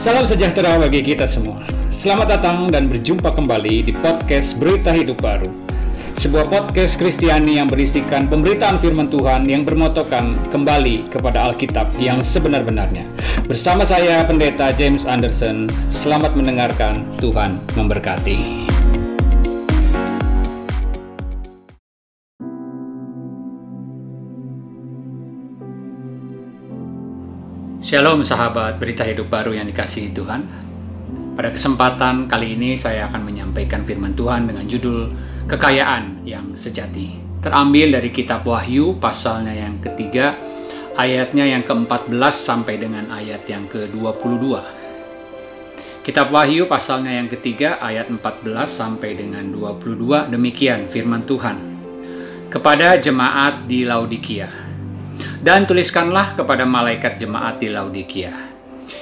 Salam sejahtera bagi kita semua. Selamat datang dan berjumpa kembali di podcast Berita Hidup Baru. Sebuah podcast Kristiani yang berisikan pemberitaan firman Tuhan yang bermotokan kembali kepada Alkitab yang sebenar-benarnya. Bersama saya Pendeta James Anderson, selamat mendengarkan. Tuhan memberkati. Shalom sahabat berita hidup baru yang dikasihi Tuhan. Pada kesempatan kali ini saya akan menyampaikan firman Tuhan dengan judul Kekayaan yang Sejati. Terambil dari kitab Wahyu pasalnya yang ketiga, ayatnya yang ke-14 sampai dengan ayat yang ke-22. Kitab Wahyu pasalnya yang ketiga ayat 14 sampai dengan 22 demikian firman Tuhan. Kepada jemaat di Laodikia, dan tuliskanlah kepada malaikat jemaat di Laodikia.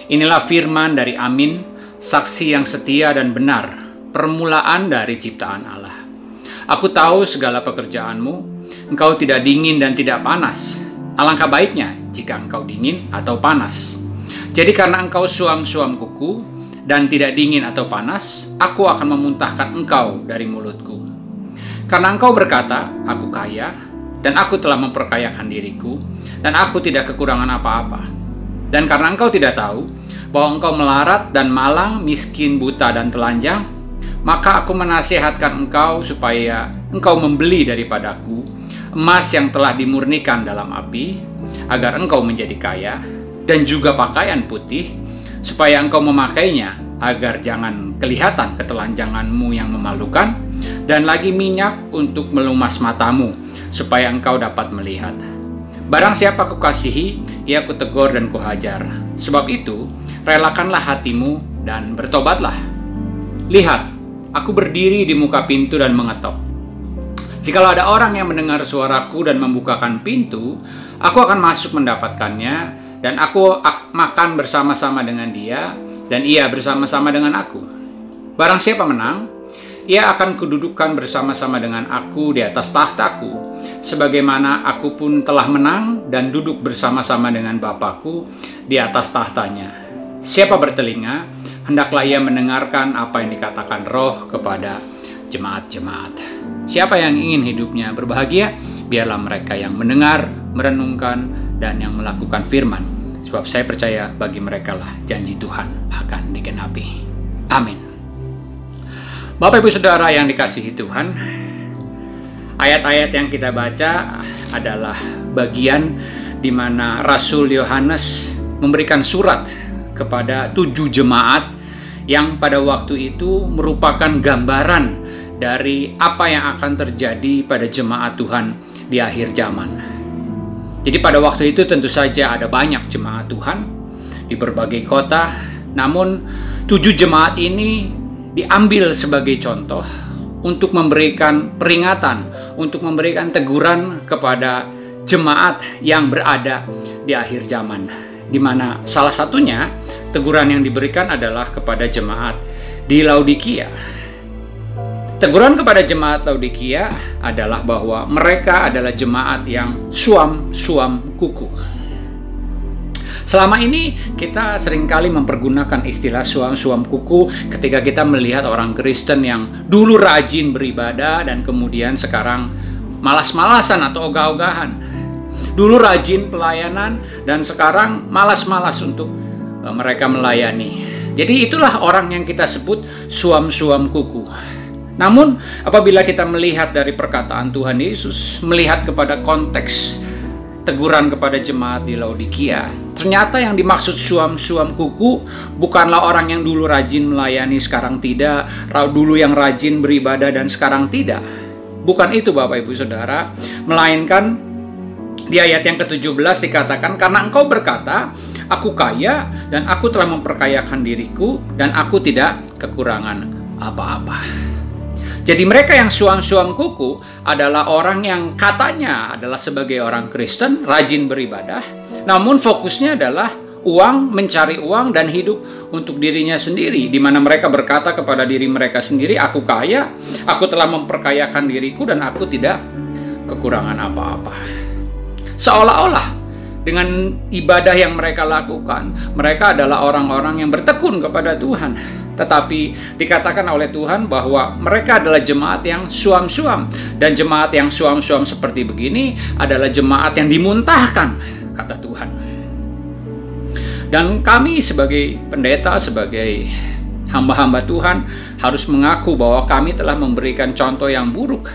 Inilah firman dari Amin, saksi yang setia dan benar, permulaan dari ciptaan Allah. Aku tahu segala pekerjaanmu, engkau tidak dingin dan tidak panas. Alangkah baiknya jika engkau dingin atau panas. Jadi karena engkau suam-suam kuku dan tidak dingin atau panas, aku akan memuntahkan engkau dari mulutku. Karena engkau berkata, aku kaya, dan aku telah memperkayakan diriku, dan aku tidak kekurangan apa-apa. Dan karena engkau tidak tahu bahwa engkau melarat dan malang, miskin, buta, dan telanjang, maka aku menasihatkan engkau supaya engkau membeli daripadaku emas yang telah dimurnikan dalam api, agar engkau menjadi kaya, dan juga pakaian putih, supaya engkau memakainya, agar jangan kelihatan ketelanjanganmu yang memalukan, dan lagi minyak untuk melumas matamu, supaya engkau dapat melihat. Barang siapa kukasihi, ia kutegur dan kuhajar. Sebab itu, relakanlah hatimu dan bertobatlah. Lihat, aku berdiri di muka pintu dan mengetok. Jikalau ada orang yang mendengar suaraku dan membukakan pintu, aku akan masuk mendapatkannya, dan aku makan bersama-sama dengan dia, dan ia bersama-sama dengan aku. Barang siapa menang, ia akan kududukkan bersama-sama dengan aku di atas tahtaku, sebagaimana aku pun telah menang dan duduk bersama-sama dengan Bapakku di atas tahtanya. Siapa bertelinga, hendaklah ia mendengarkan apa yang dikatakan roh kepada jemaat-jemaat. Siapa yang ingin hidupnya berbahagia, biarlah mereka yang mendengar, merenungkan, dan yang melakukan firman. Sebab saya percaya bagi mereka lah janji Tuhan akan digenapi. Amin. Bapak Ibu Saudara yang dikasihi Tuhan, ayat-ayat yang kita baca adalah bagian di mana Rasul Yohanes memberikan surat kepada tujuh jemaat yang pada waktu itu merupakan gambaran dari apa yang akan terjadi pada jemaat Tuhan di akhir zaman. Jadi pada waktu itu tentu saja ada banyak jemaat Tuhan di berbagai kota, namun tujuh jemaat ini diambil sebagai contoh untuk memberikan peringatan, untuk memberikan teguran kepada jemaat yang berada di akhir zaman. Di mana salah satunya teguran yang diberikan adalah kepada jemaat di Laodikia. Teguran kepada jemaat Laodikia adalah bahwa mereka adalah jemaat yang suam-suam kuku. Selama ini kita sering kali mempergunakan istilah suam-suam kuku ketika kita melihat orang Kristen yang dulu rajin beribadah dan kemudian sekarang malas-malasan atau ogah-ogahan. Dulu rajin pelayanan dan sekarang malas-malas untuk eh, mereka melayani. Jadi itulah orang yang kita sebut suam-suam kuku. Namun apabila kita melihat dari perkataan Tuhan Yesus, melihat kepada konteks teguran kepada jemaat di Laodikia. Ternyata yang dimaksud suam-suam kuku bukanlah orang yang dulu rajin melayani sekarang tidak, dulu yang rajin beribadah dan sekarang tidak. Bukan itu Bapak Ibu Saudara, melainkan di ayat yang ke-17 dikatakan karena engkau berkata, aku kaya dan aku telah memperkayakan diriku dan aku tidak kekurangan apa-apa. Jadi mereka yang suam-suam kuku adalah orang yang katanya adalah sebagai orang Kristen, rajin beribadah, namun fokusnya adalah uang, mencari uang dan hidup untuk dirinya sendiri di mana mereka berkata kepada diri mereka sendiri, aku kaya, aku telah memperkayakan diriku dan aku tidak kekurangan apa-apa. Seolah-olah dengan ibadah yang mereka lakukan, mereka adalah orang-orang yang bertekun kepada Tuhan. Tetapi dikatakan oleh Tuhan bahwa mereka adalah jemaat yang suam-suam dan jemaat yang suam-suam seperti begini adalah jemaat yang dimuntahkan, kata Tuhan. Dan kami sebagai pendeta, sebagai hamba-hamba Tuhan harus mengaku bahwa kami telah memberikan contoh yang buruk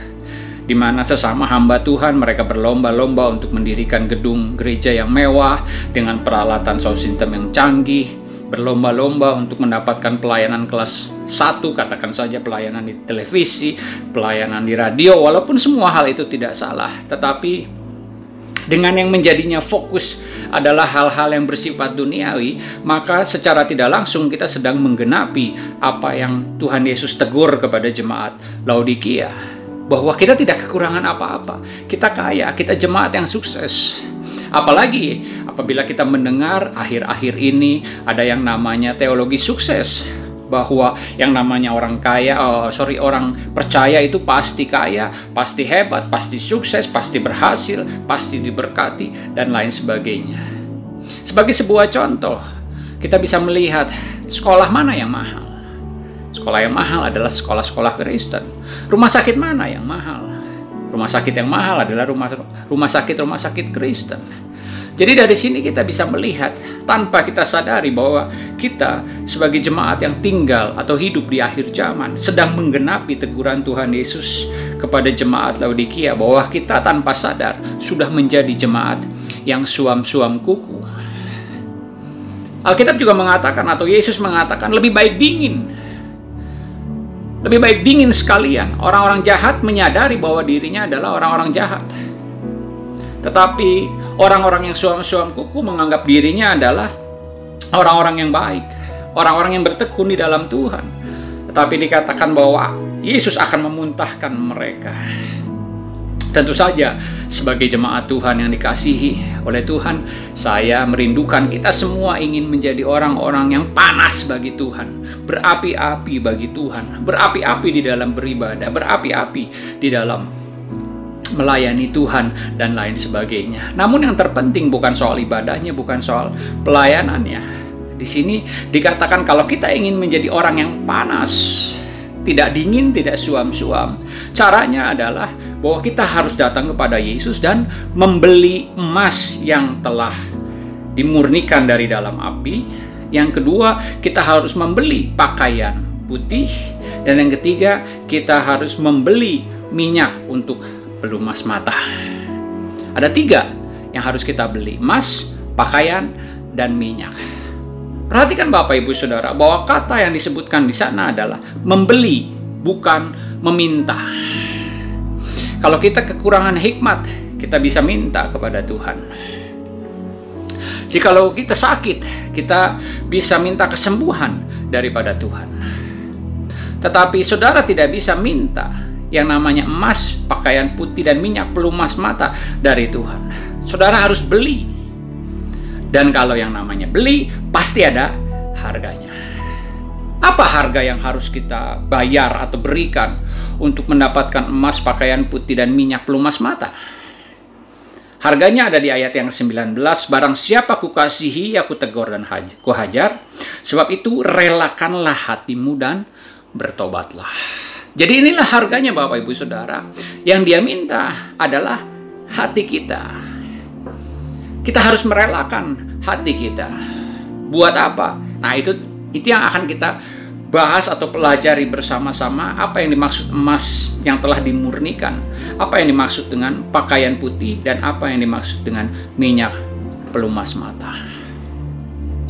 di mana sesama hamba Tuhan mereka berlomba-lomba untuk mendirikan gedung gereja yang mewah dengan peralatan sound system yang canggih, berlomba-lomba untuk mendapatkan pelayanan kelas 1, katakan saja pelayanan di televisi, pelayanan di radio, walaupun semua hal itu tidak salah, tetapi dengan yang menjadinya fokus adalah hal-hal yang bersifat duniawi, maka secara tidak langsung kita sedang menggenapi apa yang Tuhan Yesus tegur kepada jemaat Laodikia bahwa kita tidak kekurangan apa-apa. Kita kaya, kita jemaat yang sukses. Apalagi apabila kita mendengar akhir-akhir ini ada yang namanya teologi sukses bahwa yang namanya orang kaya, oh, sorry orang percaya itu pasti kaya, pasti hebat, pasti sukses, pasti berhasil, pasti diberkati dan lain sebagainya. Sebagai sebuah contoh, kita bisa melihat sekolah mana yang mahal. Sekolah yang mahal adalah sekolah-sekolah Kristen. Rumah sakit mana yang mahal? Rumah sakit yang mahal adalah rumah rumah sakit rumah sakit Kristen. Jadi dari sini kita bisa melihat tanpa kita sadari bahwa kita sebagai jemaat yang tinggal atau hidup di akhir zaman sedang menggenapi teguran Tuhan Yesus kepada jemaat Laodikia bahwa kita tanpa sadar sudah menjadi jemaat yang suam-suam kuku. Alkitab juga mengatakan atau Yesus mengatakan lebih baik dingin lebih baik dingin sekalian. Orang-orang jahat menyadari bahwa dirinya adalah orang-orang jahat. Tetapi orang-orang yang suam-suam kuku menganggap dirinya adalah orang-orang yang baik. Orang-orang yang bertekun di dalam Tuhan. Tetapi dikatakan bahwa Yesus akan memuntahkan mereka. Tentu saja, sebagai jemaat Tuhan yang dikasihi oleh Tuhan, saya merindukan kita semua ingin menjadi orang-orang yang panas bagi Tuhan, berapi-api bagi Tuhan, berapi-api di dalam beribadah, berapi-api di dalam melayani Tuhan dan lain sebagainya. Namun yang terpenting bukan soal ibadahnya, bukan soal pelayanannya. Di sini dikatakan kalau kita ingin menjadi orang yang panas, tidak dingin, tidak suam-suam. Caranya adalah bahwa kita harus datang kepada Yesus dan membeli emas yang telah dimurnikan dari dalam api. Yang kedua, kita harus membeli pakaian putih dan yang ketiga, kita harus membeli minyak untuk pelumas mata. Ada tiga yang harus kita beli: emas, pakaian, dan minyak. Perhatikan Bapak Ibu Saudara bahwa kata yang disebutkan di sana adalah membeli, bukan meminta. Kalau kita kekurangan hikmat, kita bisa minta kepada Tuhan. Jikalau kita sakit, kita bisa minta kesembuhan daripada Tuhan. Tetapi saudara tidak bisa minta yang namanya emas, pakaian putih, dan minyak pelumas mata dari Tuhan. Saudara harus beli dan kalau yang namanya beli, pasti ada harganya. Apa harga yang harus kita bayar atau berikan untuk mendapatkan emas, pakaian putih, dan minyak pelumas mata? Harganya ada di ayat yang 19, barang siapa kukasihi, aku tegur dan kuhajar, sebab itu relakanlah hatimu dan bertobatlah. Jadi inilah harganya Bapak Ibu Saudara, yang dia minta adalah hati kita. Kita harus merelakan hati kita. Buat apa? Nah, itu itu yang akan kita bahas atau pelajari bersama-sama apa yang dimaksud emas yang telah dimurnikan, apa yang dimaksud dengan pakaian putih dan apa yang dimaksud dengan minyak pelumas mata.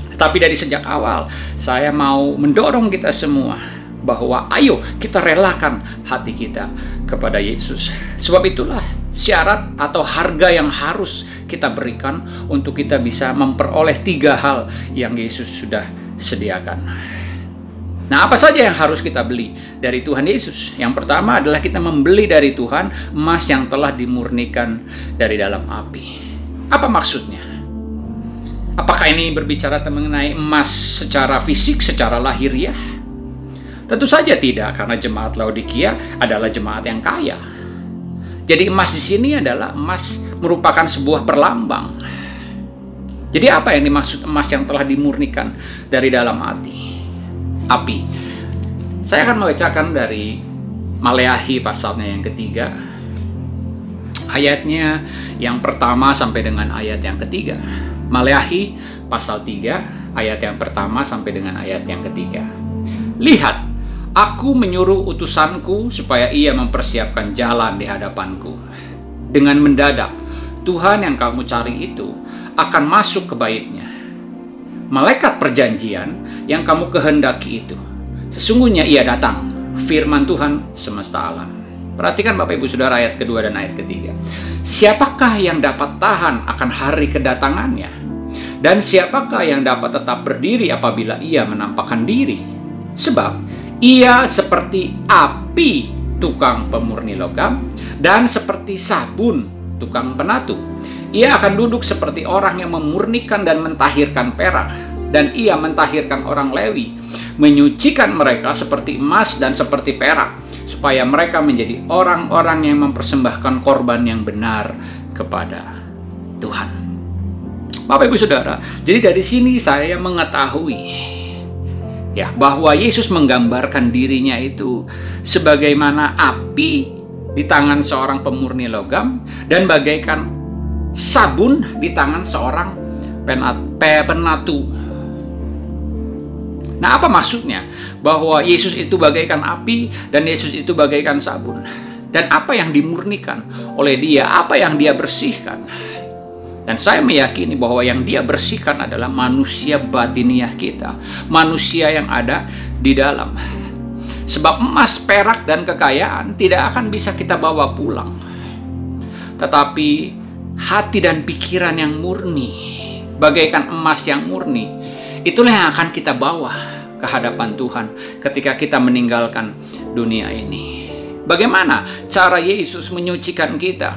Tetapi dari sejak awal saya mau mendorong kita semua bahwa ayo kita relakan hati kita kepada Yesus. Sebab itulah syarat atau harga yang harus kita berikan untuk kita bisa memperoleh tiga hal yang Yesus sudah sediakan. Nah, apa saja yang harus kita beli dari Tuhan Yesus? Yang pertama adalah kita membeli dari Tuhan emas yang telah dimurnikan dari dalam api. Apa maksudnya? Apakah ini berbicara mengenai emas secara fisik, secara lahiriah? Tentu saja tidak, karena jemaat Laodikia adalah jemaat yang kaya. Jadi emas di sini adalah emas merupakan sebuah perlambang. Jadi apa yang dimaksud emas yang telah dimurnikan dari dalam hati? Api. Saya akan membacakan dari Maleahi pasalnya yang ketiga. Ayatnya yang pertama sampai dengan ayat yang ketiga. Maleahi pasal 3 ayat yang pertama sampai dengan ayat yang ketiga. Lihat, aku menyuruh utusanku supaya ia mempersiapkan jalan di hadapanku. Dengan mendadak, Tuhan yang kamu cari itu akan masuk ke baitnya. Malaikat perjanjian yang kamu kehendaki itu, sesungguhnya ia datang firman Tuhan semesta alam. Perhatikan Bapak Ibu Saudara ayat kedua dan ayat ketiga. Siapakah yang dapat tahan akan hari kedatangannya? Dan siapakah yang dapat tetap berdiri apabila ia menampakkan diri? Sebab ia seperti api tukang pemurni logam dan seperti sabun tukang penatu. Ia akan duduk seperti orang yang memurnikan dan mentahirkan perak dan ia mentahirkan orang Lewi, menyucikan mereka seperti emas dan seperti perak, supaya mereka menjadi orang-orang yang mempersembahkan korban yang benar kepada Tuhan. Bapak Ibu Saudara, jadi dari sini saya mengetahui ya bahwa Yesus menggambarkan dirinya itu sebagaimana api di tangan seorang pemurni logam dan bagaikan sabun di tangan seorang penatu Nah, apa maksudnya? Bahwa Yesus itu bagaikan api dan Yesus itu bagaikan sabun. Dan apa yang dimurnikan oleh dia, apa yang dia bersihkan. Dan saya meyakini bahwa yang dia bersihkan adalah manusia batiniah kita, manusia yang ada di dalam. Sebab emas, perak, dan kekayaan tidak akan bisa kita bawa pulang. Tetapi hati dan pikiran yang murni, bagaikan emas yang murni, itulah yang akan kita bawa ke hadapan Tuhan ketika kita meninggalkan dunia ini. Bagaimana cara Yesus menyucikan kita?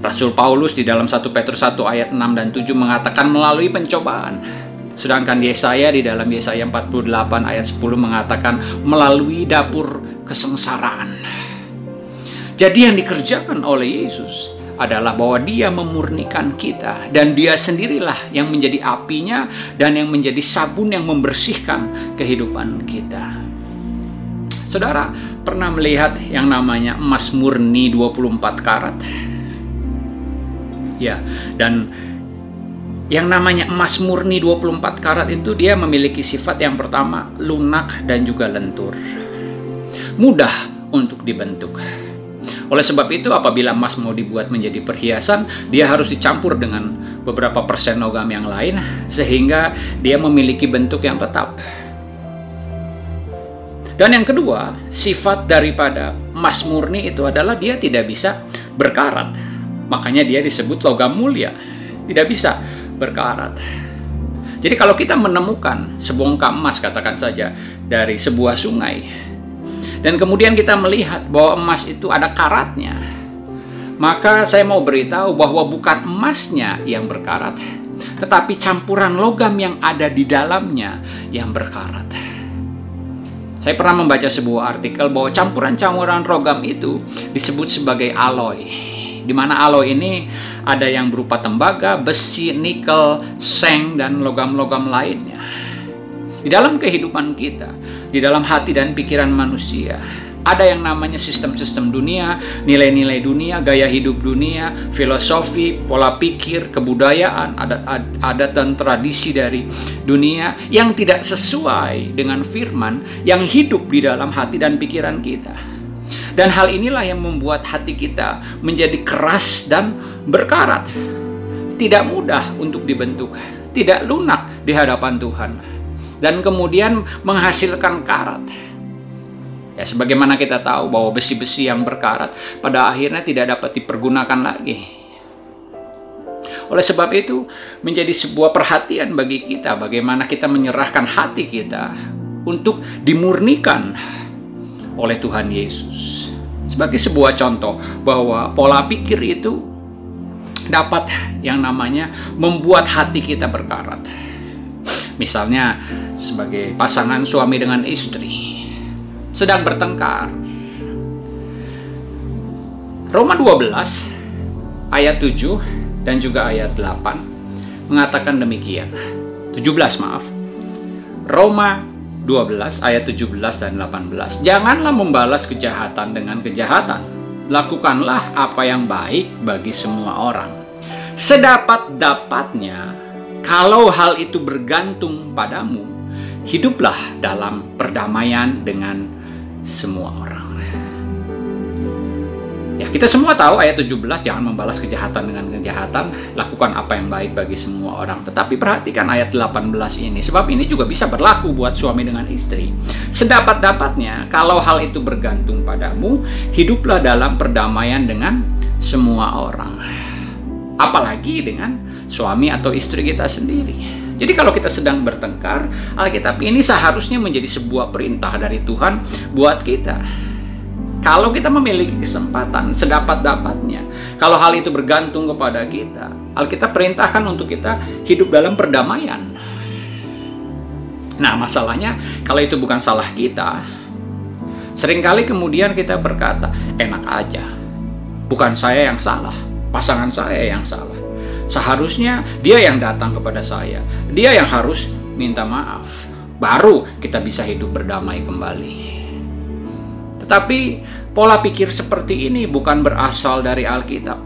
Rasul Paulus di dalam 1 Petrus 1 ayat 6 dan 7 mengatakan melalui pencobaan. Sedangkan Yesaya di dalam Yesaya 48 ayat 10 mengatakan melalui dapur kesengsaraan. Jadi yang dikerjakan oleh Yesus adalah bahwa dia memurnikan kita dan dia sendirilah yang menjadi apinya dan yang menjadi sabun yang membersihkan kehidupan kita. Saudara pernah melihat yang namanya emas murni 24 karat? Ya, dan yang namanya emas murni 24 karat itu dia memiliki sifat yang pertama lunak dan juga lentur. Mudah untuk dibentuk oleh sebab itu, apabila emas mau dibuat menjadi perhiasan, dia harus dicampur dengan beberapa persen logam yang lain, sehingga dia memiliki bentuk yang tetap. Dan yang kedua, sifat daripada emas murni itu adalah dia tidak bisa berkarat. Makanya dia disebut logam mulia. Tidak bisa berkarat. Jadi kalau kita menemukan sebongkah emas katakan saja dari sebuah sungai, dan kemudian kita melihat bahwa emas itu ada karatnya, maka saya mau beritahu bahwa bukan emasnya yang berkarat, tetapi campuran logam yang ada di dalamnya yang berkarat. Saya pernah membaca sebuah artikel bahwa campuran-campuran logam itu disebut sebagai alloy. Di mana alloy ini ada yang berupa tembaga, besi, nikel, seng, dan logam-logam lainnya. Di dalam kehidupan kita, di dalam hati dan pikiran manusia. Ada yang namanya sistem-sistem dunia, nilai-nilai dunia, gaya hidup dunia, filosofi, pola pikir, kebudayaan, adat-adat dan tradisi dari dunia yang tidak sesuai dengan firman yang hidup di dalam hati dan pikiran kita. Dan hal inilah yang membuat hati kita menjadi keras dan berkarat. Tidak mudah untuk dibentuk, tidak lunak di hadapan Tuhan dan kemudian menghasilkan karat. Ya, sebagaimana kita tahu bahwa besi-besi yang berkarat pada akhirnya tidak dapat dipergunakan lagi. Oleh sebab itu, menjadi sebuah perhatian bagi kita bagaimana kita menyerahkan hati kita untuk dimurnikan oleh Tuhan Yesus. Sebagai sebuah contoh bahwa pola pikir itu dapat yang namanya membuat hati kita berkarat. Misalnya sebagai pasangan suami dengan istri sedang bertengkar. Roma 12 ayat 7 dan juga ayat 8 mengatakan demikian. 17 maaf. Roma 12 ayat 17 dan 18. Janganlah membalas kejahatan dengan kejahatan. Lakukanlah apa yang baik bagi semua orang. Sedapat-dapatnya, kalau hal itu bergantung padamu, hiduplah dalam perdamaian dengan semua orang. Ya, kita semua tahu ayat 17 jangan membalas kejahatan dengan kejahatan, lakukan apa yang baik bagi semua orang. Tetapi perhatikan ayat 18 ini, sebab ini juga bisa berlaku buat suami dengan istri. Sedapat-dapatnya, kalau hal itu bergantung padamu, hiduplah dalam perdamaian dengan semua orang. Apalagi dengan suami atau istri kita sendiri. Jadi kalau kita sedang bertengkar, Alkitab ini seharusnya menjadi sebuah perintah dari Tuhan buat kita kalau kita memiliki kesempatan sedapat-dapatnya, kalau hal itu bergantung kepada kita, Alkitab perintahkan untuk kita hidup dalam perdamaian. Nah, masalahnya kalau itu bukan salah kita, sering kali kemudian kita berkata, enak aja. Bukan saya yang salah, pasangan saya yang salah. Seharusnya dia yang datang kepada saya. Dia yang harus minta maaf. Baru kita bisa hidup berdamai kembali. Tetapi pola pikir seperti ini bukan berasal dari Alkitab.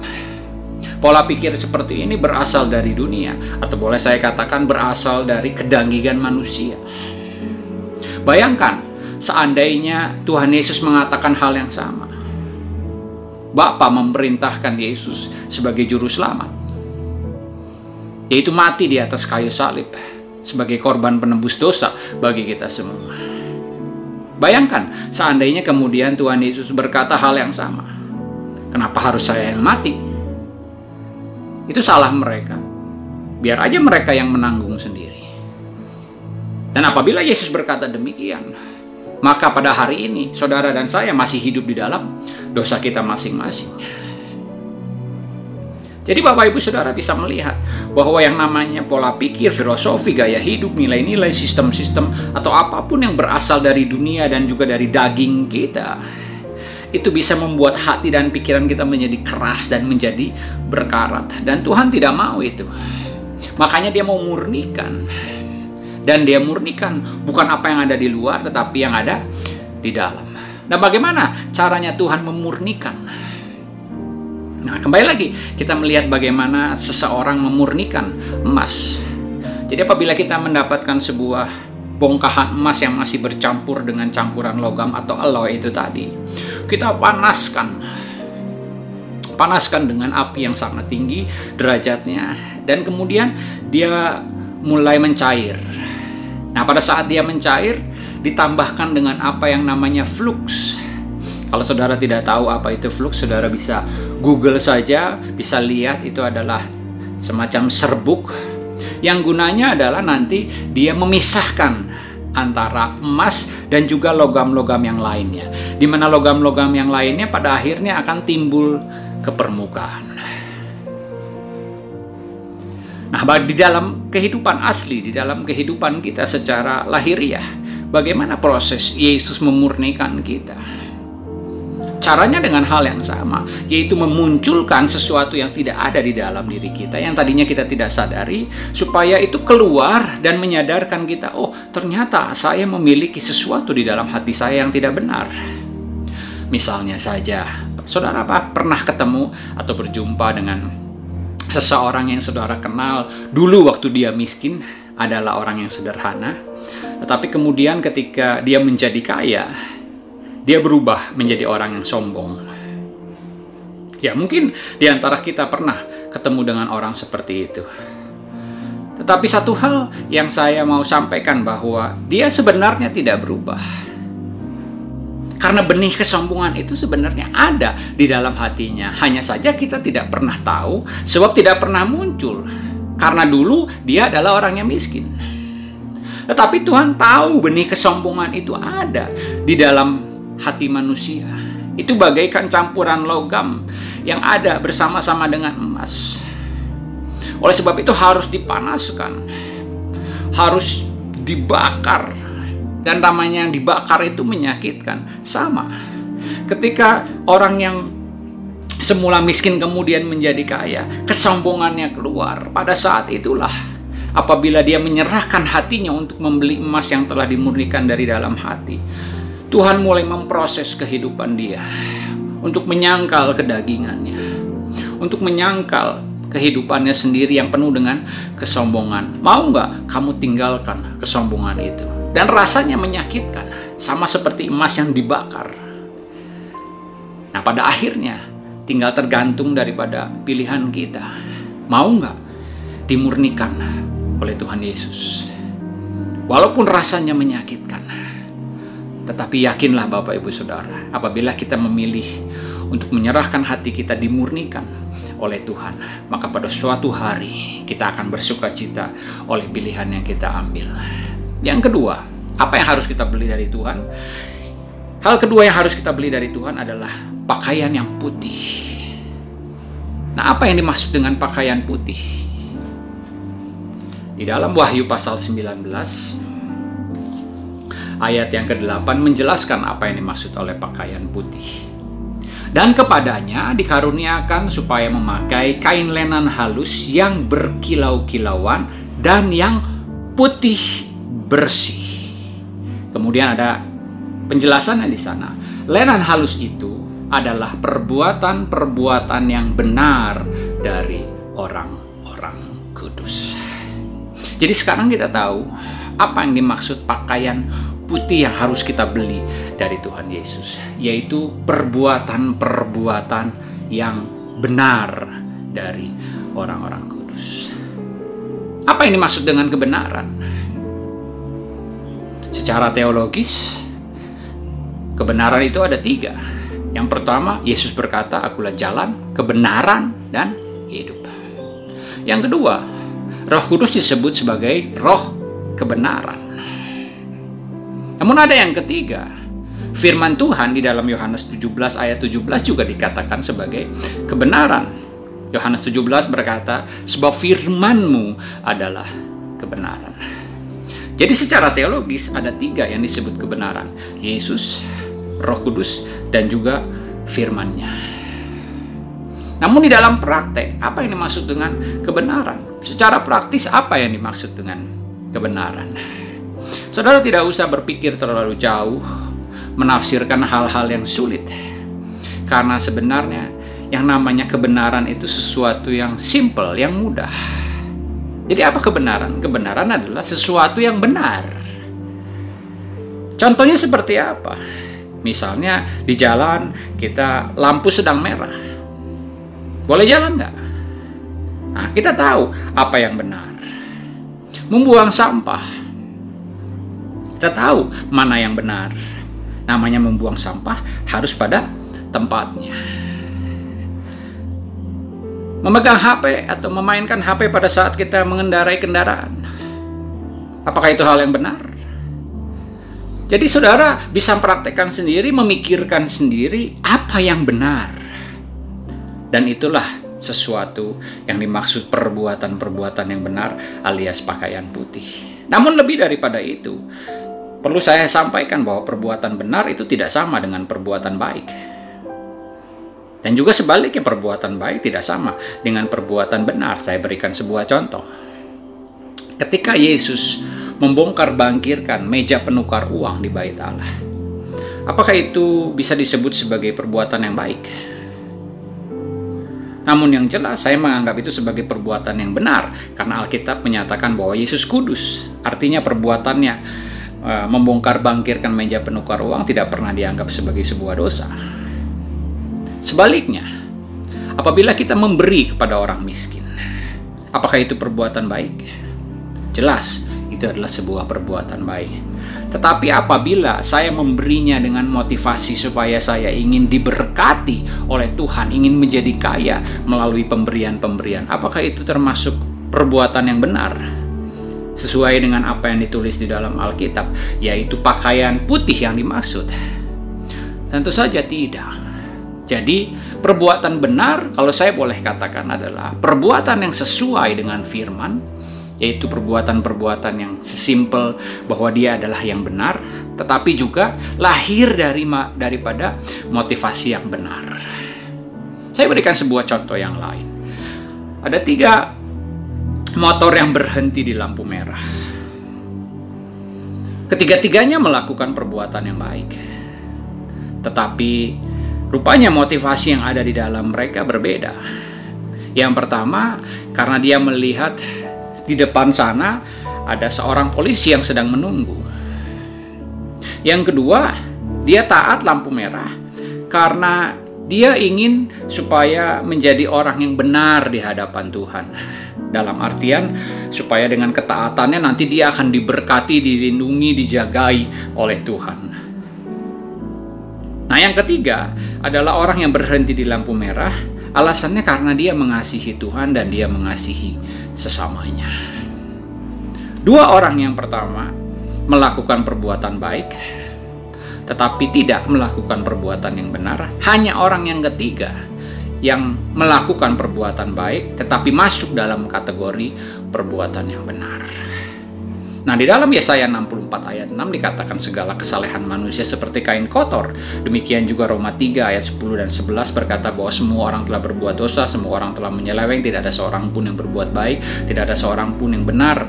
Pola pikir seperti ini berasal dari dunia, atau boleh saya katakan berasal dari kedanggigan manusia. Bayangkan, seandainya Tuhan Yesus mengatakan hal yang sama. Bapa memerintahkan Yesus sebagai juru selamat, yaitu mati di atas kayu salib sebagai korban penebus dosa bagi kita semua. Bayangkan, seandainya kemudian Tuhan Yesus berkata hal yang sama. Kenapa harus saya yang mati? Itu salah mereka. Biar aja mereka yang menanggung sendiri. Dan apabila Yesus berkata demikian, maka pada hari ini saudara dan saya masih hidup di dalam dosa kita masing-masing. Jadi Bapak Ibu Saudara bisa melihat bahwa yang namanya pola pikir, filosofi, gaya hidup, nilai-nilai, sistem-sistem atau apa pun yang berasal dari dunia dan juga dari daging kita itu bisa membuat hati dan pikiran kita menjadi keras dan menjadi berkarat dan Tuhan tidak mau itu. Makanya dia mau murnikan. Dan dia murnikan bukan apa yang ada di luar tetapi yang ada di dalam. Nah, bagaimana caranya Tuhan memurnikan? Nah, kembali lagi kita melihat bagaimana seseorang memurnikan emas. Jadi apabila kita mendapatkan sebuah bongkahan emas yang masih bercampur dengan campuran logam atau alloy itu tadi, kita panaskan. Panaskan dengan api yang sangat tinggi derajatnya dan kemudian dia mulai mencair. Nah, pada saat dia mencair ditambahkan dengan apa yang namanya flux kalau saudara tidak tahu apa itu flux, saudara bisa Google saja, bisa lihat itu adalah semacam serbuk yang gunanya adalah nanti dia memisahkan antara emas dan juga logam-logam yang lainnya. Di mana logam-logam yang lainnya pada akhirnya akan timbul ke permukaan. Nah, di dalam kehidupan asli, di dalam kehidupan kita secara lahiriah, bagaimana proses Yesus memurnikan kita? Caranya dengan hal yang sama, yaitu memunculkan sesuatu yang tidak ada di dalam diri kita, yang tadinya kita tidak sadari, supaya itu keluar dan menyadarkan kita, oh ternyata saya memiliki sesuatu di dalam hati saya yang tidak benar. Misalnya saja, saudara apa pernah ketemu atau berjumpa dengan seseorang yang saudara kenal dulu waktu dia miskin adalah orang yang sederhana, tetapi kemudian ketika dia menjadi kaya, dia berubah menjadi orang yang sombong. Ya, mungkin di antara kita pernah ketemu dengan orang seperti itu. Tetapi satu hal yang saya mau sampaikan bahwa dia sebenarnya tidak berubah. Karena benih kesombongan itu sebenarnya ada di dalam hatinya. Hanya saja kita tidak pernah tahu sebab tidak pernah muncul. Karena dulu dia adalah orang yang miskin. Tetapi Tuhan tahu benih kesombongan itu ada di dalam hati manusia. Itu bagaikan campuran logam yang ada bersama-sama dengan emas. Oleh sebab itu harus dipanaskan, harus dibakar. Dan namanya yang dibakar itu menyakitkan. Sama. Ketika orang yang semula miskin kemudian menjadi kaya, kesombongannya keluar. Pada saat itulah apabila dia menyerahkan hatinya untuk membeli emas yang telah dimurnikan dari dalam hati. Tuhan mulai memproses kehidupan dia untuk menyangkal kedagingannya, untuk menyangkal kehidupannya sendiri yang penuh dengan kesombongan. Mau nggak kamu tinggalkan kesombongan itu? Dan rasanya menyakitkan, sama seperti emas yang dibakar. Nah pada akhirnya tinggal tergantung daripada pilihan kita. Mau nggak dimurnikan oleh Tuhan Yesus? Walaupun rasanya menyakitkan, tetapi yakinlah Bapak Ibu Saudara, apabila kita memilih untuk menyerahkan hati kita dimurnikan oleh Tuhan, maka pada suatu hari kita akan bersuka cita oleh pilihan yang kita ambil. Yang kedua, apa yang harus kita beli dari Tuhan? Hal kedua yang harus kita beli dari Tuhan adalah pakaian yang putih. Nah, apa yang dimaksud dengan pakaian putih? Di dalam Wahyu pasal 19 ayat yang ke-8 menjelaskan apa yang dimaksud oleh pakaian putih. Dan kepadanya dikaruniakan supaya memakai kain lenan halus yang berkilau-kilauan dan yang putih bersih. Kemudian ada penjelasannya di sana. Lenan halus itu adalah perbuatan-perbuatan yang benar dari orang-orang kudus. Jadi sekarang kita tahu apa yang dimaksud pakaian putih yang harus kita beli dari Tuhan Yesus, yaitu perbuatan-perbuatan yang benar dari orang-orang kudus. Apa yang dimaksud dengan kebenaran? Secara teologis, kebenaran itu ada tiga yang pertama, Yesus berkata, "Akulah jalan, kebenaran, dan hidup." Yang kedua, Roh Kudus disebut sebagai roh kebenaran. Namun ada yang ketiga, firman Tuhan di dalam Yohanes 17 ayat 17 juga dikatakan sebagai kebenaran. Yohanes 17 berkata, "Sebab firmanmu adalah kebenaran." Jadi secara teologis ada tiga yang disebut kebenaran. Yesus, Roh Kudus dan juga firman-Nya. Namun di dalam praktek, apa yang dimaksud dengan kebenaran? Secara praktis, apa yang dimaksud dengan kebenaran? Saudara tidak usah berpikir terlalu jauh, menafsirkan hal-hal yang sulit. Karena sebenarnya yang namanya kebenaran itu sesuatu yang simple, yang mudah. Jadi apa kebenaran? Kebenaran adalah sesuatu yang benar. Contohnya seperti apa? Misalnya di jalan kita lampu sedang merah. Boleh jalan nggak? Nah, kita tahu apa yang benar. Membuang sampah. Kita tahu mana yang benar. Namanya membuang sampah harus pada tempatnya. Memegang HP atau memainkan HP pada saat kita mengendarai kendaraan. Apakah itu hal yang benar? Jadi saudara bisa praktekkan sendiri, memikirkan sendiri apa yang benar. Dan itulah sesuatu yang dimaksud perbuatan-perbuatan yang benar alias pakaian putih. Namun lebih daripada itu, perlu saya sampaikan bahwa perbuatan benar itu tidak sama dengan perbuatan baik. Dan juga sebaliknya perbuatan baik tidak sama dengan perbuatan benar. Saya berikan sebuah contoh. Ketika Yesus membongkar bangkirkan meja penukar uang di bait Allah. Apakah itu bisa disebut sebagai perbuatan yang baik? Namun yang jelas saya menganggap itu sebagai perbuatan yang benar karena Alkitab menyatakan bahwa Yesus kudus. Artinya perbuatannya membongkar bangkirkan meja penukar uang tidak pernah dianggap sebagai sebuah dosa. Sebaliknya, apabila kita memberi kepada orang miskin, apakah itu perbuatan baik? Jelas, itu adalah sebuah perbuatan baik. Tetapi apabila saya memberinya dengan motivasi supaya saya ingin diberkati oleh Tuhan, ingin menjadi kaya melalui pemberian-pemberian, apakah itu termasuk perbuatan yang benar? Sesuai dengan apa yang ditulis di dalam Alkitab, yaitu pakaian putih yang dimaksud. Tentu saja tidak. Jadi, perbuatan benar, kalau saya boleh katakan, adalah perbuatan yang sesuai dengan firman, yaitu perbuatan-perbuatan yang sesimpel bahwa dia adalah yang benar, tetapi juga lahir dari daripada motivasi yang benar. Saya berikan sebuah contoh yang lain. Ada tiga motor yang berhenti di lampu merah. Ketiga-tiganya melakukan perbuatan yang baik. Tetapi rupanya motivasi yang ada di dalam mereka berbeda. Yang pertama, karena dia melihat di depan sana ada seorang polisi yang sedang menunggu. Yang kedua, dia taat lampu merah karena dia ingin supaya menjadi orang yang benar di hadapan Tuhan. Dalam artian supaya dengan ketaatannya nanti dia akan diberkati, dilindungi, dijagai oleh Tuhan. Nah, yang ketiga adalah orang yang berhenti di lampu merah, alasannya karena dia mengasihi Tuhan dan dia mengasihi sesamanya. Dua orang yang pertama melakukan perbuatan baik, tetapi tidak melakukan perbuatan yang benar. Hanya orang yang ketiga yang melakukan perbuatan baik, tetapi masuk dalam kategori perbuatan yang benar. Nah, di dalam Yesaya 64 ayat 6 dikatakan segala kesalehan manusia seperti kain kotor. Demikian juga Roma 3 ayat 10 dan 11 berkata bahwa semua orang telah berbuat dosa, semua orang telah menyeleweng, tidak ada seorang pun yang berbuat baik, tidak ada seorang pun yang benar,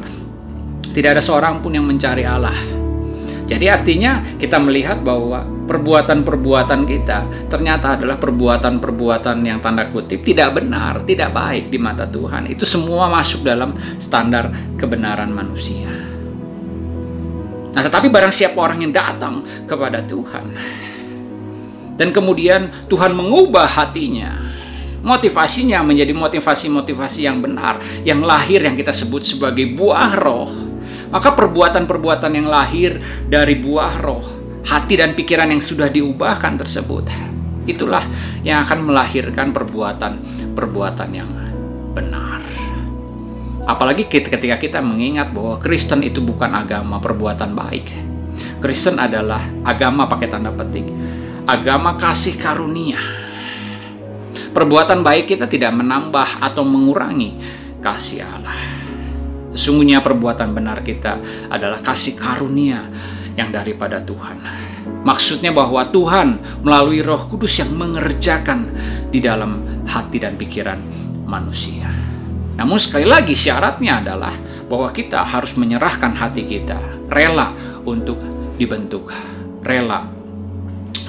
tidak ada seorang pun yang mencari Allah. Jadi artinya kita melihat bahwa perbuatan-perbuatan kita ternyata adalah perbuatan-perbuatan yang tanda kutip tidak benar, tidak baik di mata Tuhan. Itu semua masuk dalam standar kebenaran manusia. Nah, tetapi barang siapa orang yang datang kepada Tuhan dan kemudian Tuhan mengubah hatinya, motivasinya menjadi motivasi-motivasi yang benar, yang lahir yang kita sebut sebagai buah roh maka perbuatan-perbuatan yang lahir dari buah roh, hati dan pikiran yang sudah diubahkan tersebut, itulah yang akan melahirkan perbuatan-perbuatan yang benar. Apalagi ketika kita mengingat bahwa Kristen itu bukan agama perbuatan baik. Kristen adalah agama pakai tanda petik, agama kasih karunia. Perbuatan baik kita tidak menambah atau mengurangi kasih Allah. Sesungguhnya perbuatan benar kita adalah kasih karunia yang daripada Tuhan. Maksudnya bahwa Tuhan melalui Roh Kudus yang mengerjakan di dalam hati dan pikiran manusia. Namun sekali lagi syaratnya adalah bahwa kita harus menyerahkan hati kita, rela untuk dibentuk, rela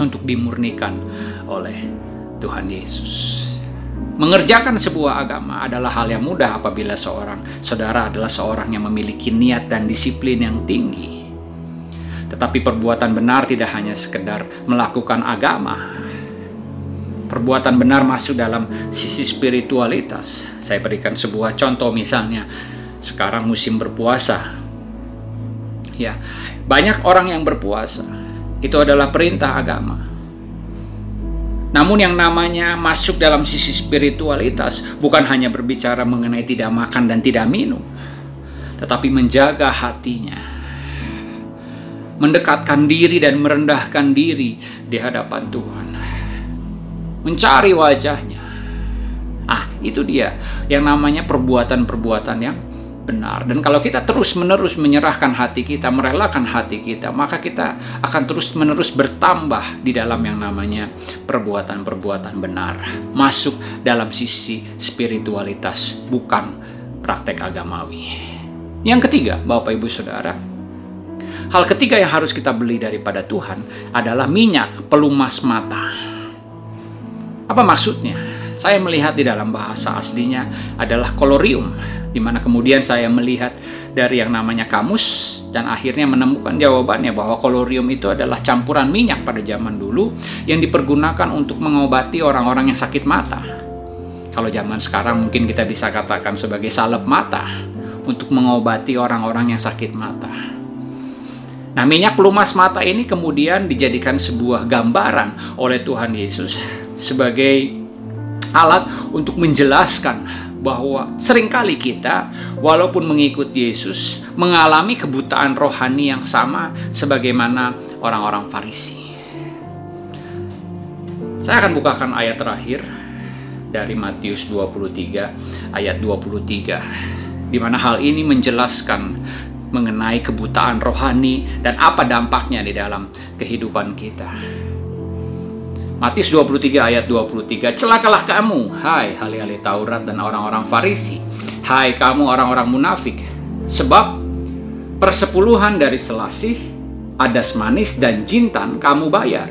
untuk dimurnikan oleh Tuhan Yesus. Mengerjakan sebuah agama adalah hal yang mudah apabila seorang saudara adalah seorang yang memiliki niat dan disiplin yang tinggi. Tetapi perbuatan benar tidak hanya sekedar melakukan agama. Perbuatan benar masuk dalam sisi spiritualitas. Saya berikan sebuah contoh misalnya sekarang musim berpuasa. Ya, banyak orang yang berpuasa. Itu adalah perintah agama namun yang namanya masuk dalam sisi spiritualitas bukan hanya berbicara mengenai tidak makan dan tidak minum, tetapi menjaga hatinya. Mendekatkan diri dan merendahkan diri di hadapan Tuhan. Mencari wajahnya. Ah, itu dia yang namanya perbuatan-perbuatan yang benar. Dan kalau kita terus-menerus menyerahkan hati kita, merelakan hati kita, maka kita akan terus-menerus bertambah di dalam yang namanya perbuatan-perbuatan benar. Masuk dalam sisi spiritualitas, bukan praktek agamawi. Yang ketiga, Bapak Ibu Saudara, hal ketiga yang harus kita beli daripada Tuhan adalah minyak pelumas mata. Apa maksudnya? Saya melihat di dalam bahasa aslinya adalah kolorium di mana kemudian saya melihat dari yang namanya kamus dan akhirnya menemukan jawabannya bahwa kolorium itu adalah campuran minyak pada zaman dulu yang dipergunakan untuk mengobati orang-orang yang sakit mata. Kalau zaman sekarang mungkin kita bisa katakan sebagai salep mata untuk mengobati orang-orang yang sakit mata. Nah, minyak pelumas mata ini kemudian dijadikan sebuah gambaran oleh Tuhan Yesus sebagai alat untuk menjelaskan bahwa sering kali kita walaupun mengikut Yesus mengalami kebutaan rohani yang sama sebagaimana orang-orang Farisi. Saya akan bukakan ayat terakhir dari Matius 23 ayat 23 di mana hal ini menjelaskan mengenai kebutaan rohani dan apa dampaknya di dalam kehidupan kita. Matius 23 ayat 23, celakalah kamu, hai ahli-ahli Taurat dan orang-orang Farisi, hai kamu orang-orang munafik, sebab persepuluhan dari selasih, adas manis dan jintan kamu bayar.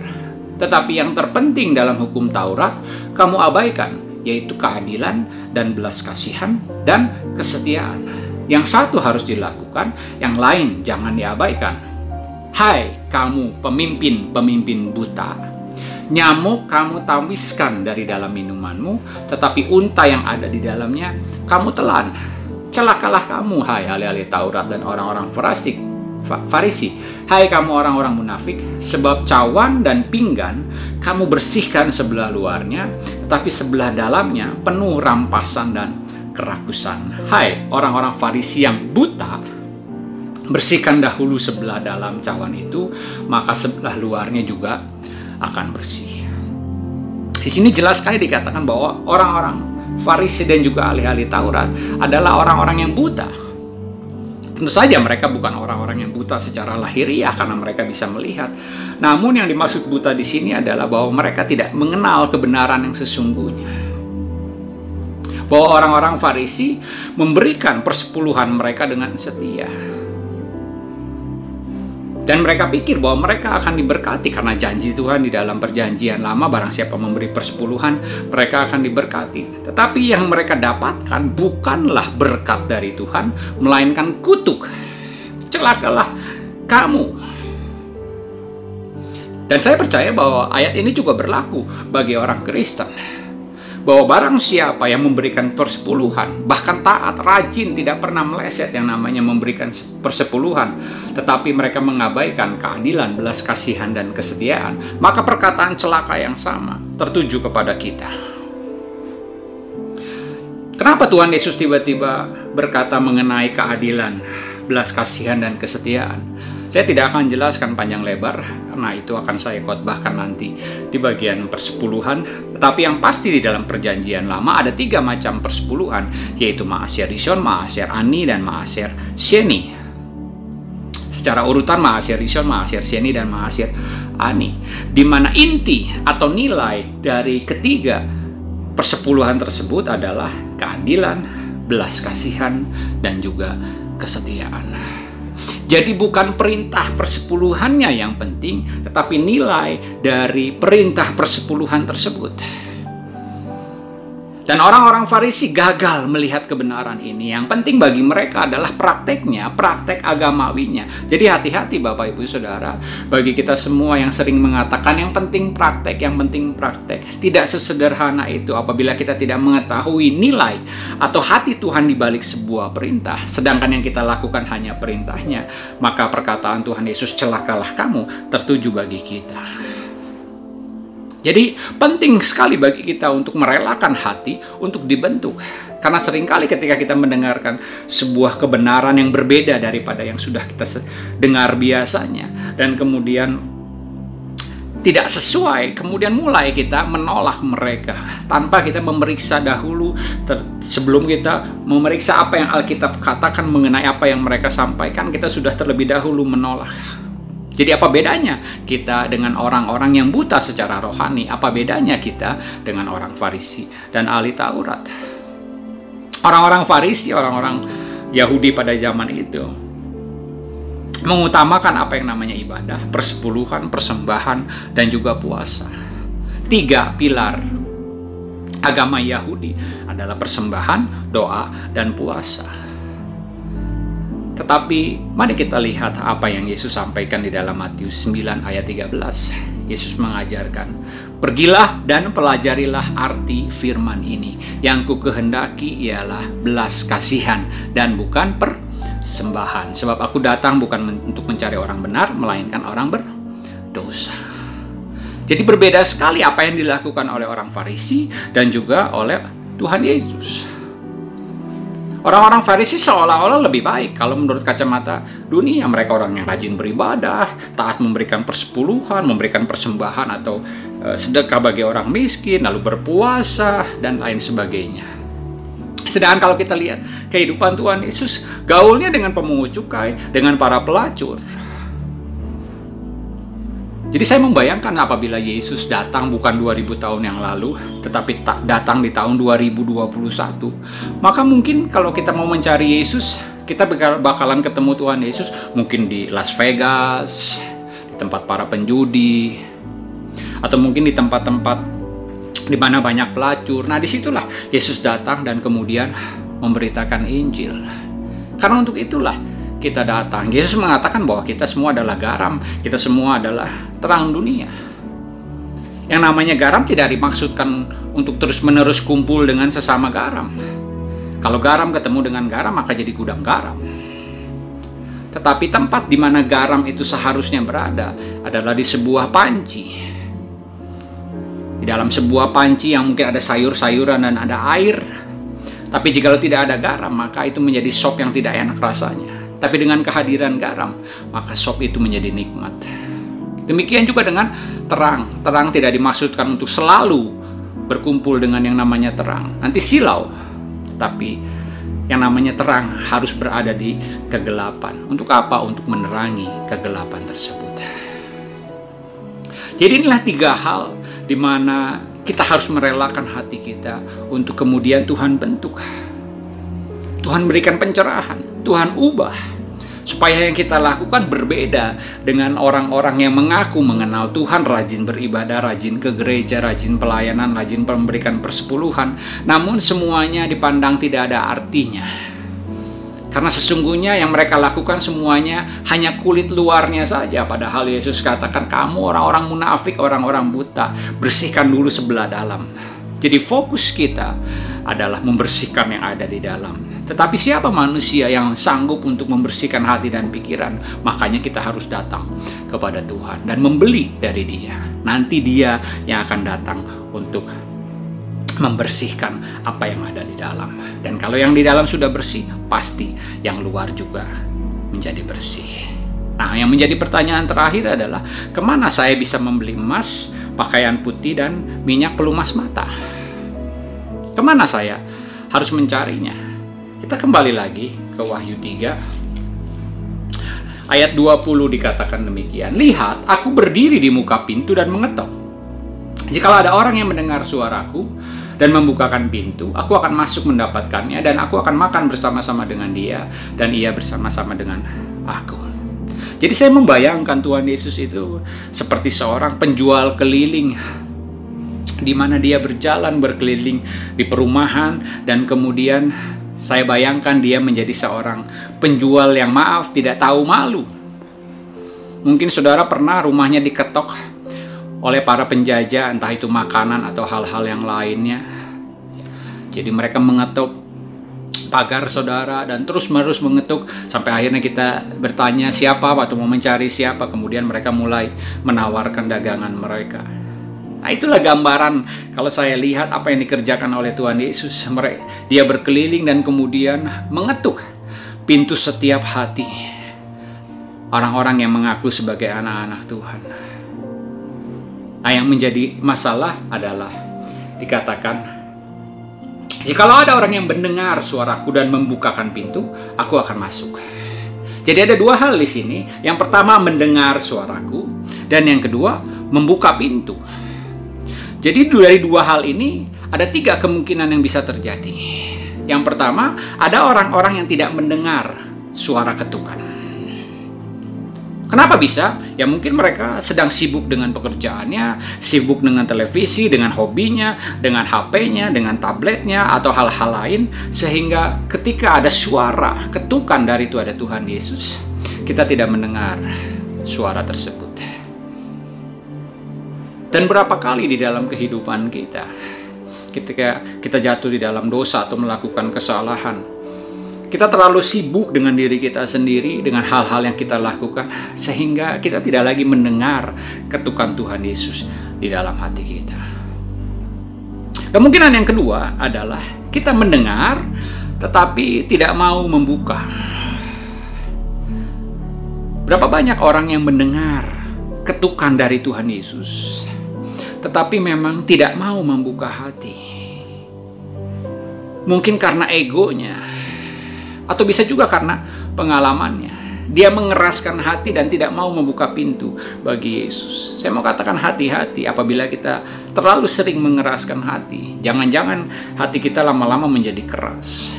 Tetapi yang terpenting dalam hukum Taurat kamu abaikan, yaitu keadilan dan belas kasihan dan kesetiaan. Yang satu harus dilakukan, yang lain jangan diabaikan. Hai kamu pemimpin-pemimpin buta, Nyamuk kamu tawiskan dari dalam minumanmu, tetapi unta yang ada di dalamnya kamu telan. Celakalah kamu, hai ahli-ahli Taurat dan orang-orang Farisi. Farisi, hai kamu orang-orang munafik, sebab cawan dan pinggan kamu bersihkan sebelah luarnya, tetapi sebelah dalamnya penuh rampasan dan kerakusan. Hai orang-orang Farisi yang buta, bersihkan dahulu sebelah dalam cawan itu, maka sebelah luarnya juga akan bersih. Di sini jelas sekali dikatakan bahwa orang-orang Farisi dan juga ahli-ahli Taurat adalah orang-orang yang buta. Tentu saja mereka bukan orang-orang yang buta secara lahiriah karena mereka bisa melihat. Namun yang dimaksud buta di sini adalah bahwa mereka tidak mengenal kebenaran yang sesungguhnya. Bahwa orang-orang Farisi memberikan persepuluhan mereka dengan setia dan mereka pikir bahwa mereka akan diberkati karena janji Tuhan di dalam perjanjian lama barang siapa memberi persepuluhan mereka akan diberkati. Tetapi yang mereka dapatkan bukanlah berkat dari Tuhan melainkan kutuk. Celakalah kamu. Dan saya percaya bahwa ayat ini juga berlaku bagi orang Kristen bahwa barang siapa yang memberikan persepuluhan, bahkan taat, rajin, tidak pernah meleset yang namanya memberikan persepuluhan, tetapi mereka mengabaikan keadilan, belas kasihan, dan kesetiaan, maka perkataan celaka yang sama tertuju kepada kita. Kenapa Tuhan Yesus tiba-tiba berkata mengenai keadilan, belas kasihan, dan kesetiaan? Saya tidak akan jelaskan panjang lebar karena itu akan saya khotbahkan nanti di bagian persepuluhan. Tetapi yang pasti di dalam perjanjian lama ada tiga macam persepuluhan yaitu Maaser Rishon, Maaser Ani, dan Maaser Sheni. Secara urutan Maaser Rishon, Maaser Sheni, dan Maaser Ani. Di mana inti atau nilai dari ketiga persepuluhan tersebut adalah keadilan, belas kasihan, dan juga kesetiaan. Jadi bukan perintah persepuluhannya yang penting, tetapi nilai dari perintah persepuluhan tersebut. Dan orang-orang Farisi gagal melihat kebenaran ini. Yang penting bagi mereka adalah prakteknya, praktek agamawinya. Jadi hati-hati Bapak Ibu Saudara, bagi kita semua yang sering mengatakan yang penting praktek, yang penting praktek. Tidak sesederhana itu apabila kita tidak mengetahui nilai atau hati Tuhan di balik sebuah perintah. Sedangkan yang kita lakukan hanya perintahnya, maka perkataan Tuhan Yesus celakalah kamu tertuju bagi kita. Jadi penting sekali bagi kita untuk merelakan hati untuk dibentuk. Karena sering kali ketika kita mendengarkan sebuah kebenaran yang berbeda daripada yang sudah kita dengar biasanya dan kemudian tidak sesuai, kemudian mulai kita menolak mereka tanpa kita memeriksa dahulu sebelum kita memeriksa apa yang Alkitab katakan mengenai apa yang mereka sampaikan, kita sudah terlebih dahulu menolak. Jadi apa bedanya kita dengan orang-orang yang buta secara rohani? Apa bedanya kita dengan orang Farisi dan ahli Taurat? Orang-orang Farisi, orang-orang Yahudi pada zaman itu mengutamakan apa yang namanya ibadah, persepuluhan, persembahan, dan juga puasa. Tiga pilar agama Yahudi adalah persembahan, doa, dan puasa. Tetapi mari kita lihat apa yang Yesus sampaikan di dalam Matius 9 ayat 13. Yesus mengajarkan, "Pergilah dan pelajarilah arti firman ini. Yang ku kehendaki ialah belas kasihan dan bukan persembahan. Sebab aku datang bukan untuk mencari orang benar, melainkan orang berdosa." Jadi berbeda sekali apa yang dilakukan oleh orang Farisi dan juga oleh Tuhan Yesus. Orang-orang Farisi seolah-olah lebih baik kalau menurut kacamata dunia. Mereka orang yang rajin beribadah, taat memberikan persepuluhan, memberikan persembahan atau e, sedekah bagi orang miskin, lalu berpuasa dan lain sebagainya. Sedangkan kalau kita lihat kehidupan Tuhan Yesus, gaulnya dengan pemungut cukai, dengan para pelacur. Jadi saya membayangkan apabila Yesus datang bukan 2000 tahun yang lalu, tetapi tak datang di tahun 2021, maka mungkin kalau kita mau mencari Yesus, kita bakalan ketemu Tuhan Yesus mungkin di Las Vegas, di tempat para penjudi, atau mungkin di tempat-tempat di mana banyak pelacur. Nah, di situlah Yesus datang dan kemudian memberitakan Injil. Karena untuk itulah kita datang. Yesus mengatakan bahwa kita semua adalah garam, kita semua adalah terang dunia. Yang namanya garam tidak dimaksudkan untuk terus-menerus kumpul dengan sesama garam. Kalau garam ketemu dengan garam, maka jadi gudang garam. Tetapi tempat di mana garam itu seharusnya berada adalah di sebuah panci. Di dalam sebuah panci yang mungkin ada sayur-sayuran dan ada air. Tapi jika tidak ada garam, maka itu menjadi sop yang tidak enak rasanya. Tapi dengan kehadiran garam, maka sop itu menjadi nikmat. Demikian juga dengan terang. Terang tidak dimaksudkan untuk selalu berkumpul dengan yang namanya terang. Nanti silau. Tapi yang namanya terang harus berada di kegelapan. Untuk apa? Untuk menerangi kegelapan tersebut. Jadi inilah tiga hal di mana kita harus merelakan hati kita untuk kemudian Tuhan bentuk. Tuhan berikan pencerahan, Tuhan ubah supaya yang kita lakukan berbeda dengan orang-orang yang mengaku mengenal Tuhan, rajin beribadah, rajin ke gereja, rajin pelayanan, rajin memberikan persepuluhan, namun semuanya dipandang tidak ada artinya. Karena sesungguhnya yang mereka lakukan semuanya hanya kulit luarnya saja. Padahal Yesus katakan, kamu orang-orang munafik, orang-orang buta, bersihkan dulu sebelah dalam. Jadi fokus kita adalah membersihkan yang ada di dalam. Tetapi siapa manusia yang sanggup untuk membersihkan hati dan pikiran? Makanya kita harus datang kepada Tuhan dan membeli dari Dia. Nanti Dia yang akan datang untuk membersihkan apa yang ada di dalam. Dan kalau yang di dalam sudah bersih, pasti yang luar juga menjadi bersih. Nah, yang menjadi pertanyaan terakhir adalah ke mana saya bisa membeli emas, pakaian putih, dan minyak pelumas mata? Ke mana saya harus mencarinya? Kita kembali lagi ke Wahyu 3 ayat 20 dikatakan demikian. Lihat, aku berdiri di muka pintu dan mengetok. Jikalau ada orang yang mendengar suaraku dan membukakan pintu, aku akan masuk mendapatkannya dan aku akan makan bersama-sama dengan dia dan ia bersama-sama dengan aku. Jadi saya membayangkan Tuhan Yesus itu seperti seorang penjual keliling di mana dia berjalan berkeliling di perumahan dan kemudian saya bayangkan dia menjadi seorang penjual yang maaf tidak tahu malu. Mungkin saudara pernah rumahnya diketok oleh para penjajah entah itu makanan atau hal-hal yang lainnya. Jadi mereka mengetuk pagar saudara dan terus menerus mengetuk sampai akhirnya kita bertanya siapa atau mau mencari siapa kemudian mereka mulai menawarkan dagangan mereka Nah itulah gambaran kalau saya lihat apa yang dikerjakan oleh Tuhan Yesus. Dia berkeliling dan kemudian mengetuk pintu setiap hati orang-orang yang mengaku sebagai anak-anak Tuhan. Nah yang menjadi masalah adalah dikatakan Jikalau ada orang yang mendengar suaraku dan membukakan pintu, aku akan masuk. Jadi ada dua hal di sini. Yang pertama mendengar suaraku dan yang kedua membuka pintu. Jadi dari dua hal ini ada tiga kemungkinan yang bisa terjadi. Yang pertama, ada orang-orang yang tidak mendengar suara ketukan. Kenapa bisa? Ya mungkin mereka sedang sibuk dengan pekerjaannya, sibuk dengan televisi, dengan hobinya, dengan HP-nya, dengan tabletnya, atau hal-hal lain. Sehingga ketika ada suara ketukan dari Tuhan Yesus, kita tidak mendengar suara tersebut. Dan berapa kali di dalam kehidupan kita ketika kita jatuh di dalam dosa atau melakukan kesalahan, kita terlalu sibuk dengan diri kita sendiri, dengan hal-hal yang kita lakukan, sehingga kita tidak lagi mendengar ketukan Tuhan Yesus di dalam hati kita. Kemungkinan yang kedua adalah kita mendengar, tetapi tidak mau membuka. Berapa banyak orang yang mendengar ketukan dari Tuhan Yesus, tetapi memang tidak mau membuka hati. Mungkin karena egonya, atau bisa juga karena pengalamannya. dia mengeraskan hati dan tidak mau membuka pintu bagi Yesus. Saya mau katakan hati-hati apabila kita terlalu sering mengeraskan hati. Jangan-jangan hati kita lama-lama menjadi keras.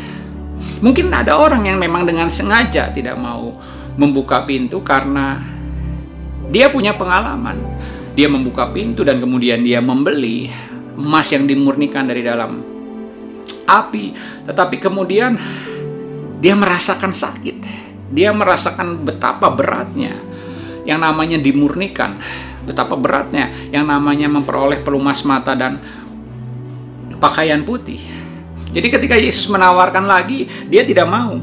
Mungkin ada orang yang memang dengan sengaja tidak mau membuka pintu karena dia punya pengalaman. Dia membuka pintu dan kemudian dia membeli emas yang dimurnikan dari dalam api, tetapi kemudian dia merasakan sakit dia merasakan betapa beratnya yang namanya dimurnikan, betapa beratnya yang namanya memperoleh pelumas mata dan pakaian putih. Jadi ketika Yesus menawarkan lagi, dia tidak mau.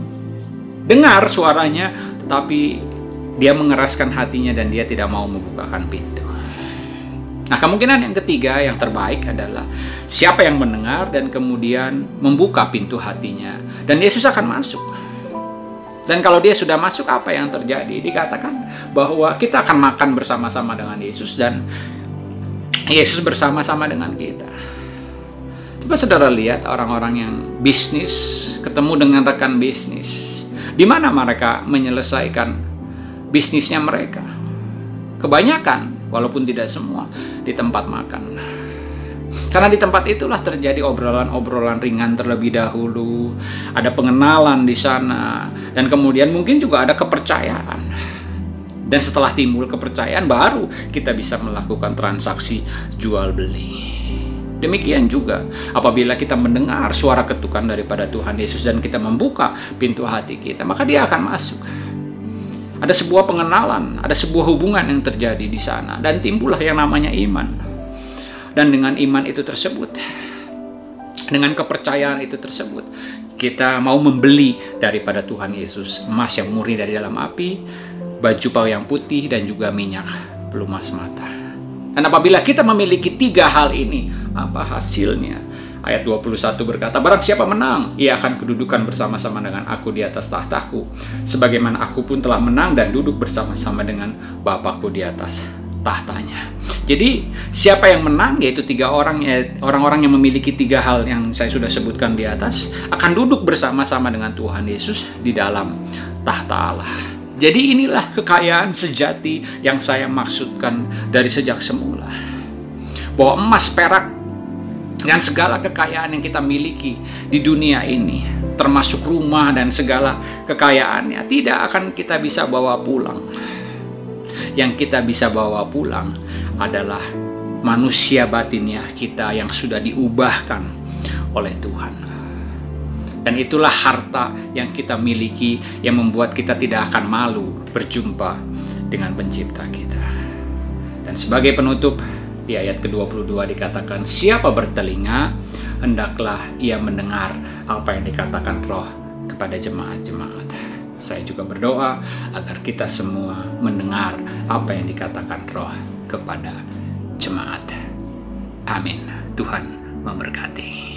Dengar suaranya, tetapi dia mengeraskan hatinya dan dia tidak mau membukakan pintu. Nah, kemungkinan yang ketiga yang terbaik adalah siapa yang mendengar dan kemudian membuka pintu hatinya dan Yesus akan masuk. Dan kalau dia sudah masuk apa yang terjadi? Dikatakan bahwa kita akan makan bersama-sama dengan Yesus dan Yesus bersama-sama dengan kita. Coba saudara lihat orang-orang yang bisnis ketemu dengan rekan bisnis. Di mana mereka menyelesaikan bisnisnya mereka? Kebanyakan, walaupun tidak semua, di tempat makan. Karena di tempat itulah terjadi obrolan-obrolan ringan terlebih dahulu, ada pengenalan di sana, dan kemudian mungkin juga ada kepercayaan. Dan setelah timbul kepercayaan, baru kita bisa melakukan transaksi jual beli. Demikian juga apabila kita mendengar suara ketukan daripada Tuhan Yesus dan kita membuka pintu hati kita, maka Dia akan masuk. Ada sebuah pengenalan, ada sebuah hubungan yang terjadi di sana, dan timbullah yang namanya iman. Dan dengan iman itu tersebut, dengan kepercayaan itu tersebut, kita mau membeli daripada Tuhan Yesus emas yang murni dari dalam api, baju pau yang putih, dan juga minyak pelumas mata. Dan apabila kita memiliki tiga hal ini, apa hasilnya? Ayat 21 berkata, Barang siapa menang, ia akan kedudukan bersama-sama dengan aku di atas tahtaku. Sebagaimana aku pun telah menang dan duduk bersama-sama dengan Bapakku di atas tahtanya. Jadi siapa yang menang yaitu tiga orang ya orang-orang yang memiliki tiga hal yang saya sudah sebutkan di atas akan duduk bersama-sama dengan Tuhan Yesus di dalam tahta Allah. Jadi inilah kekayaan sejati yang saya maksudkan dari sejak semula. Bahwa emas, perak, dan segala kekayaan yang kita miliki di dunia ini, termasuk rumah dan segala kekayaannya, tidak akan kita bisa bawa pulang yang kita bisa bawa pulang adalah manusia batinnya kita yang sudah diubahkan oleh Tuhan. Dan itulah harta yang kita miliki yang membuat kita tidak akan malu berjumpa dengan pencipta kita. Dan sebagai penutup, di ayat ke-22 dikatakan, Siapa bertelinga, hendaklah ia mendengar apa yang dikatakan roh kepada jemaat-jemaat. Saya juga berdoa agar kita semua mendengar apa yang dikatakan Roh kepada jemaat. Amin. Tuhan memberkati.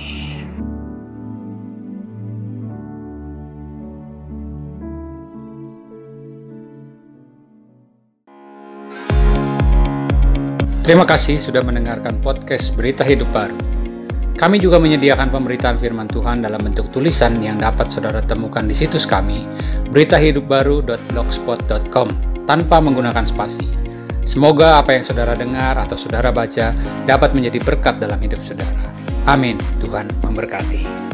Terima kasih sudah mendengarkan podcast Berita Hidup Baru. Kami juga menyediakan pemberitaan firman Tuhan dalam bentuk tulisan yang dapat saudara temukan di situs kami, beritahidupbaru.blogspot.com, tanpa menggunakan spasi. Semoga apa yang saudara dengar atau saudara baca dapat menjadi berkat dalam hidup saudara. Amin. Tuhan memberkati.